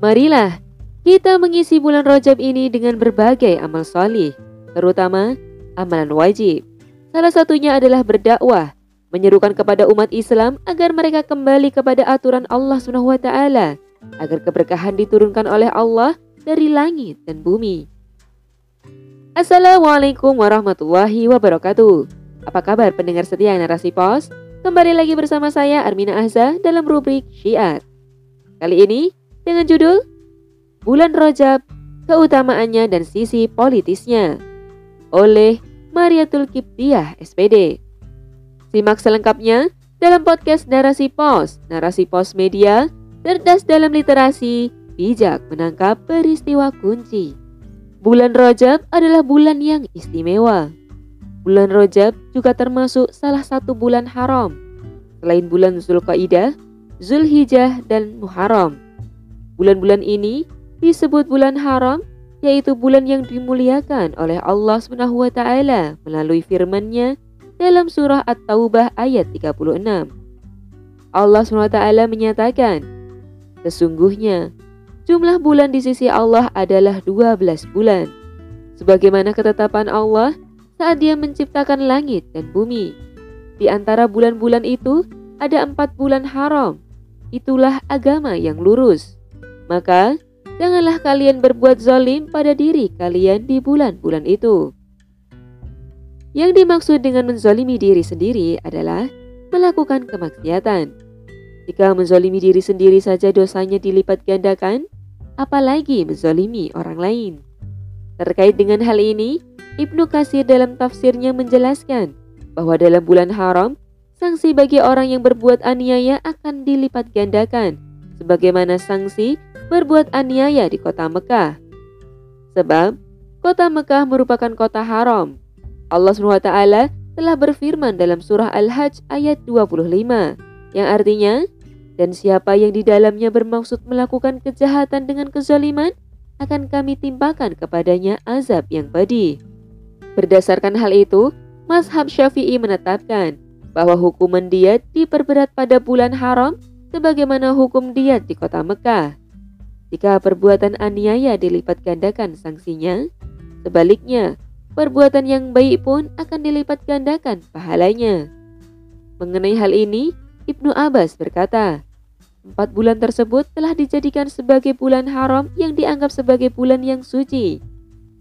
Marilah kita mengisi bulan Rajab ini dengan berbagai amal solih, terutama amalan wajib. Salah satunya adalah berdakwah, menyerukan kepada umat Islam agar mereka kembali kepada aturan Allah taala, agar keberkahan diturunkan oleh Allah dari langit dan bumi. Assalamualaikum warahmatullahi wabarakatuh. Apa kabar pendengar setia narasi pos? Kembali lagi bersama saya Armina Azza dalam rubrik Syiar. Kali ini dengan judul Bulan Rojab, Keutamaannya dan Sisi Politisnya oleh Mariatul Kiptiah SPD. Simak selengkapnya dalam podcast Narasi Pos, Narasi Pos Media, cerdas dalam literasi, bijak menangkap peristiwa kunci. Bulan Rajab adalah bulan yang istimewa. Bulan Rajab juga termasuk salah satu bulan haram. Selain bulan Zulqaidah, Zulhijjah, dan Muharram. Bulan-bulan ini disebut bulan haram, yaitu bulan yang dimuliakan oleh Allah taala melalui firman-Nya dalam surah At-Taubah ayat 36. Allah Subhanahu wa taala menyatakan, Sesungguhnya Jumlah bulan di sisi Allah adalah 12 bulan. Sebagaimana ketetapan Allah saat dia menciptakan langit dan bumi. Di antara bulan-bulan itu ada empat bulan haram. Itulah agama yang lurus. Maka janganlah kalian berbuat zalim pada diri kalian di bulan-bulan itu. Yang dimaksud dengan menzalimi diri sendiri adalah melakukan kemaksiatan. Jika menzalimi diri sendiri saja dosanya dilipat gandakan, apalagi menzolimi orang lain. Terkait dengan hal ini, Ibnu Kasir dalam tafsirnya menjelaskan bahwa dalam bulan haram, sanksi bagi orang yang berbuat aniaya akan dilipat gandakan, sebagaimana sanksi berbuat aniaya di kota Mekah. Sebab, kota Mekah merupakan kota haram. Allah SWT telah berfirman dalam surah Al-Hajj ayat 25, yang artinya, dan siapa yang di dalamnya bermaksud melakukan kejahatan dengan kezaliman, akan kami timpakan kepadanya azab yang pedih. Berdasarkan hal itu, Mazhab Syafi'i menetapkan bahwa hukuman diat diperberat pada bulan haram sebagaimana hukum diat di kota Mekah. Jika perbuatan aniaya dilipat gandakan sanksinya, sebaliknya perbuatan yang baik pun akan dilipat gandakan pahalanya. Mengenai hal ini, Ibnu Abbas berkata, Empat bulan tersebut telah dijadikan sebagai bulan haram yang dianggap sebagai bulan yang suci.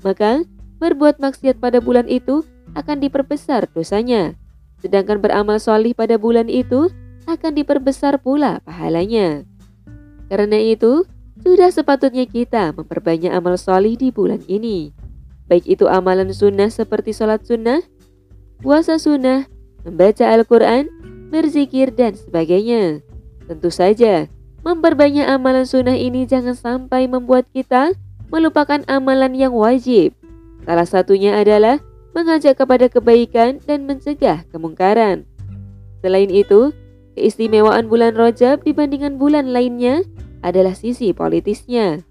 Maka, berbuat maksiat pada bulan itu akan diperbesar dosanya. Sedangkan beramal solih pada bulan itu akan diperbesar pula pahalanya. Karena itu, sudah sepatutnya kita memperbanyak amal solih di bulan ini. Baik itu amalan sunnah seperti sholat sunnah, puasa sunnah, membaca Al-Quran, berzikir, dan sebagainya. Tentu saja, memperbanyak amalan sunnah ini jangan sampai membuat kita melupakan amalan yang wajib. Salah satunya adalah mengajak kepada kebaikan dan mencegah kemungkaran. Selain itu, keistimewaan bulan Rajab dibandingkan bulan lainnya adalah sisi politisnya.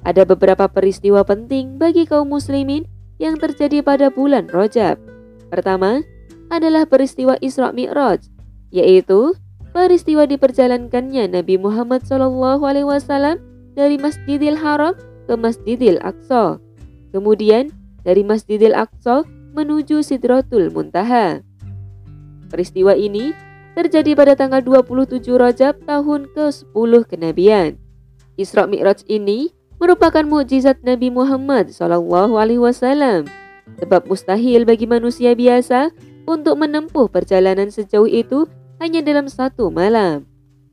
Ada beberapa peristiwa penting bagi kaum muslimin yang terjadi pada bulan Rajab. Pertama adalah peristiwa Isra Mi'raj, yaitu peristiwa diperjalankannya Nabi Muhammad SAW dari Masjidil Haram ke Masjidil Aqsa. Kemudian dari Masjidil Aqsa menuju Sidratul Muntaha. Peristiwa ini terjadi pada tanggal 27 Rajab tahun ke-10 kenabian. Isra Mi'raj ini merupakan mukjizat Nabi Muhammad SAW. Sebab mustahil bagi manusia biasa untuk menempuh perjalanan sejauh itu hanya dalam satu malam.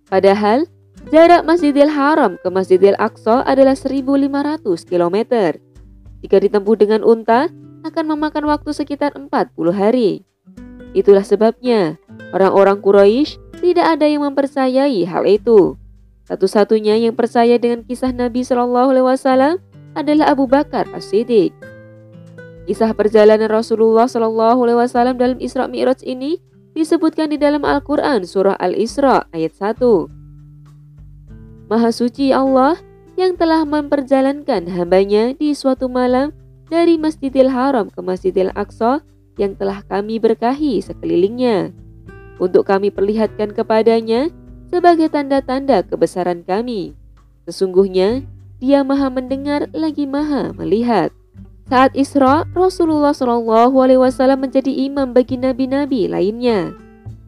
Padahal, jarak Masjidil Haram ke Masjidil Aqsa adalah 1500 km. Jika ditempuh dengan unta, akan memakan waktu sekitar 40 hari. Itulah sebabnya orang-orang Quraisy tidak ada yang mempercayai hal itu. Satu-satunya yang percaya dengan kisah Nabi Shallallahu Alaihi Wasallam adalah Abu Bakar As-Siddiq. Kisah perjalanan Rasulullah Shallallahu Alaihi Wasallam dalam Isra Mi'raj ini disebutkan di dalam Al-Quran surah Al-Isra ayat 1. Maha suci Allah yang telah memperjalankan hambanya di suatu malam dari Masjidil Haram ke Masjidil Aqsa yang telah kami berkahi sekelilingnya untuk kami perlihatkan kepadanya sebagai tanda-tanda kebesaran kami. Sesungguhnya dia maha mendengar lagi maha melihat. Saat Isra, Rasulullah Wasallam menjadi imam bagi nabi-nabi lainnya.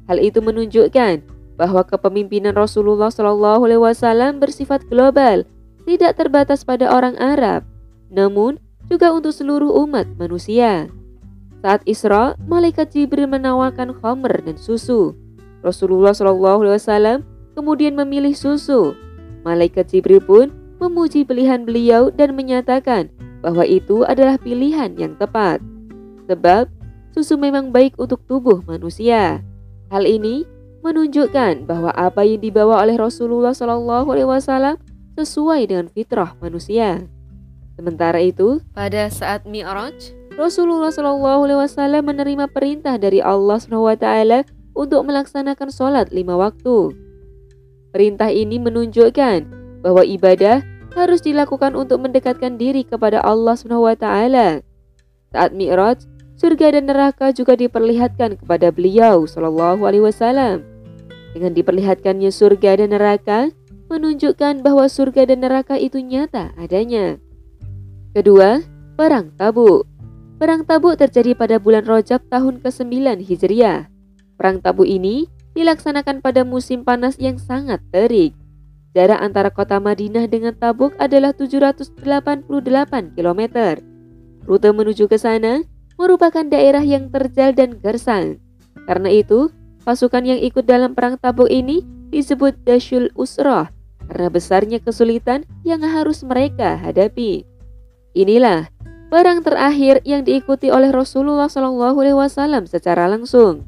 Hal itu menunjukkan bahwa kepemimpinan Rasulullah Wasallam bersifat global, tidak terbatas pada orang Arab, namun juga untuk seluruh umat manusia. Saat Isra, malaikat Jibril menawarkan khamr dan susu. Rasulullah Wasallam kemudian memilih susu. Malaikat Jibril pun memuji pilihan beliau dan menyatakan bahwa itu adalah pilihan yang tepat. Sebab susu memang baik untuk tubuh manusia. Hal ini menunjukkan bahwa apa yang dibawa oleh Rasulullah Wasallam sesuai dengan fitrah manusia. Sementara itu, pada saat Mi'raj, Rasulullah Shallallahu Alaihi Wasallam menerima perintah dari Allah SWT untuk melaksanakan sholat lima waktu. Perintah ini menunjukkan bahwa ibadah harus dilakukan untuk mendekatkan diri kepada Allah SWT. Saat Mi'raj, surga dan neraka juga diperlihatkan kepada beliau Shallallahu Alaihi Wasallam. Dengan diperlihatkannya surga dan neraka, menunjukkan bahwa surga dan neraka itu nyata adanya. Kedua, perang Tabuk. Perang Tabuk terjadi pada bulan Rajab tahun ke-9 Hijriah. Perang Tabuk ini dilaksanakan pada musim panas yang sangat terik. Jarak antara kota Madinah dengan Tabuk adalah 788 km. Rute menuju ke sana merupakan daerah yang terjal dan gersang. Karena itu, pasukan yang ikut dalam perang Tabuk ini disebut Dashul Usrah karena besarnya kesulitan yang harus mereka hadapi. Inilah perang terakhir yang diikuti oleh Rasulullah SAW secara langsung.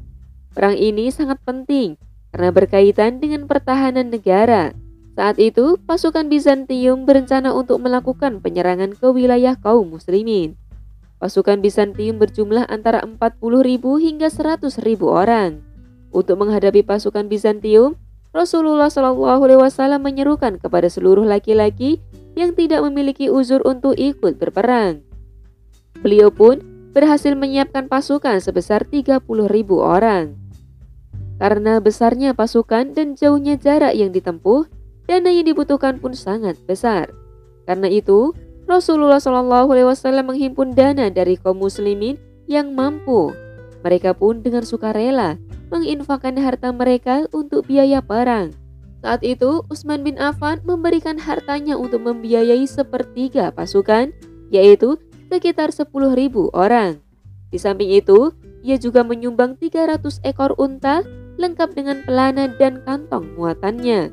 Perang ini sangat penting karena berkaitan dengan pertahanan negara. Saat itu, pasukan Bizantium berencana untuk melakukan penyerangan ke wilayah kaum muslimin. Pasukan Bizantium berjumlah antara 40.000 hingga 100.000 orang. Untuk menghadapi pasukan Bizantium, Rasulullah SAW menyerukan kepada seluruh laki-laki yang tidak memiliki uzur untuk ikut berperang. Beliau pun berhasil menyiapkan pasukan sebesar 30.000 orang. Karena besarnya pasukan dan jauhnya jarak yang ditempuh, dana yang dibutuhkan pun sangat besar. Karena itu, Rasulullah Shallallahu Alaihi Wasallam menghimpun dana dari kaum muslimin yang mampu. Mereka pun dengan sukarela menginfakkan harta mereka untuk biaya perang. Saat itu, Utsman bin Affan memberikan hartanya untuk membiayai sepertiga pasukan, yaitu sekitar 10.000 orang. Di samping itu, ia juga menyumbang 300 ekor unta lengkap dengan pelana dan kantong muatannya.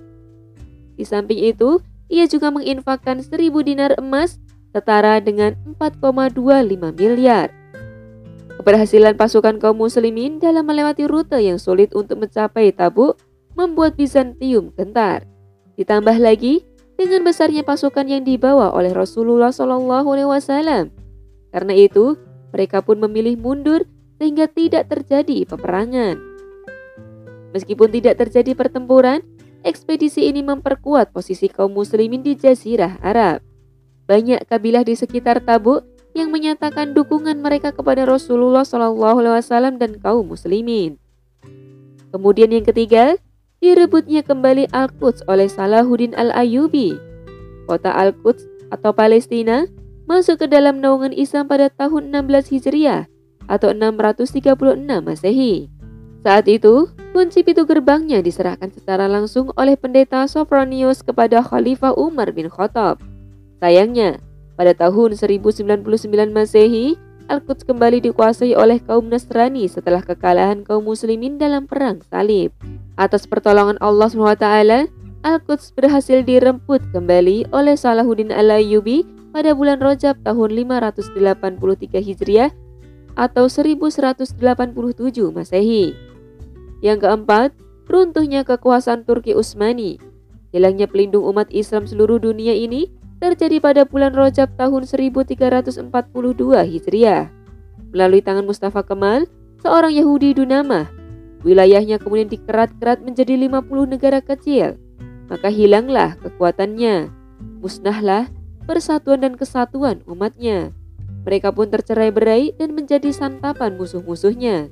Di samping itu, ia juga menginfakkan 1000 dinar emas setara dengan 4,25 miliar. Keberhasilan pasukan kaum muslimin dalam melewati rute yang sulit untuk mencapai Tabuk membuat Bizantium gentar. Ditambah lagi dengan besarnya pasukan yang dibawa oleh Rasulullah SAW. Karena itu, mereka pun memilih mundur sehingga tidak terjadi peperangan. Meskipun tidak terjadi pertempuran, ekspedisi ini memperkuat posisi kaum muslimin di jazirah Arab. Banyak kabilah di sekitar Tabuk yang menyatakan dukungan mereka kepada Rasulullah SAW dan kaum muslimin. Kemudian yang ketiga, direbutnya kembali Al-Quds oleh Salahuddin Al-Ayubi. Kota Al-Quds atau Palestina masuk ke dalam naungan Islam pada tahun 16 Hijriah atau 636 Masehi. Saat itu, kunci pintu gerbangnya diserahkan secara langsung oleh pendeta Sophronius kepada Khalifah Umar bin Khattab. Sayangnya, pada tahun 1099 Masehi, Al-Quds kembali dikuasai oleh kaum Nasrani setelah kekalahan kaum muslimin dalam perang salib. Atas pertolongan Allah SWT, Al-Quds berhasil diremput kembali oleh Salahuddin Al-Ayyubi pada bulan Rajab tahun 583 Hijriah atau 1187 Masehi. Yang keempat, runtuhnya kekuasaan Turki Utsmani. Hilangnya pelindung umat Islam seluruh dunia ini terjadi pada bulan Rajab tahun 1342 Hijriah. Melalui tangan Mustafa Kemal, seorang Yahudi Dunama, wilayahnya kemudian dikerat-kerat menjadi 50 negara kecil. Maka hilanglah kekuatannya, musnahlah persatuan dan kesatuan umatnya. Mereka pun tercerai-berai dan menjadi santapan musuh-musuhnya.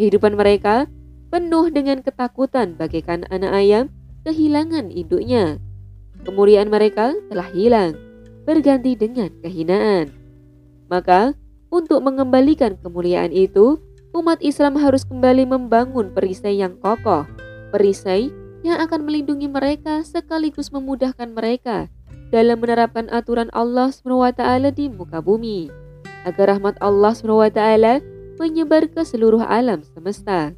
Kehidupan mereka penuh dengan ketakutan bagaikan anak ayam kehilangan induknya. Kemuliaan mereka telah hilang. berganti dengan kehinaan. Maka, untuk mengembalikan kemuliaan itu, umat Islam harus kembali membangun perisai yang kokoh, perisai yang akan melindungi mereka sekaligus memudahkan mereka dalam menerapkan aturan Allah SWT di muka bumi, agar rahmat Allah SWT menyebar ke seluruh alam semesta.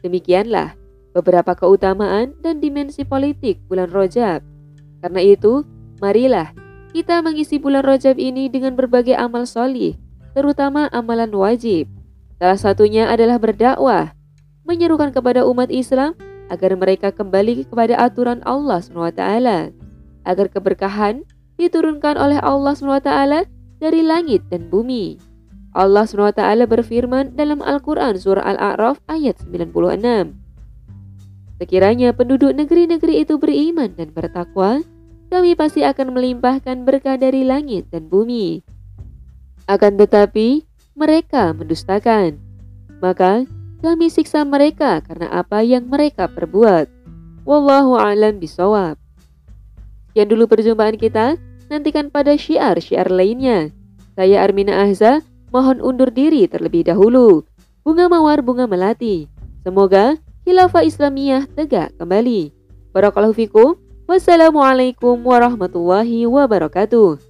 Demikianlah beberapa keutamaan dan dimensi politik bulan Rojab. Karena itu, marilah kita mengisi bulan Rajab ini dengan berbagai amal solih, terutama amalan wajib. Salah satunya adalah berdakwah, menyerukan kepada umat Islam agar mereka kembali kepada aturan Allah SWT, agar keberkahan diturunkan oleh Allah SWT dari langit dan bumi. Allah SWT berfirman dalam Al-Quran Surah Al-A'raf ayat 96. Sekiranya penduduk negeri-negeri itu beriman dan bertakwa, kami pasti akan melimpahkan berkah dari langit dan bumi. Akan tetapi, mereka mendustakan. Maka, kami siksa mereka karena apa yang mereka perbuat. Wallahu a'lam bisawab. Sekian dulu perjumpaan kita. Nantikan pada syiar-syiar lainnya. Saya Armina Ahza, mohon undur diri terlebih dahulu. Bunga mawar, bunga melati. Semoga khilafah Islamiyah tegak kembali. Barakallahu fikum. Wassalamualaikum warahmatullahi wabarakatuh.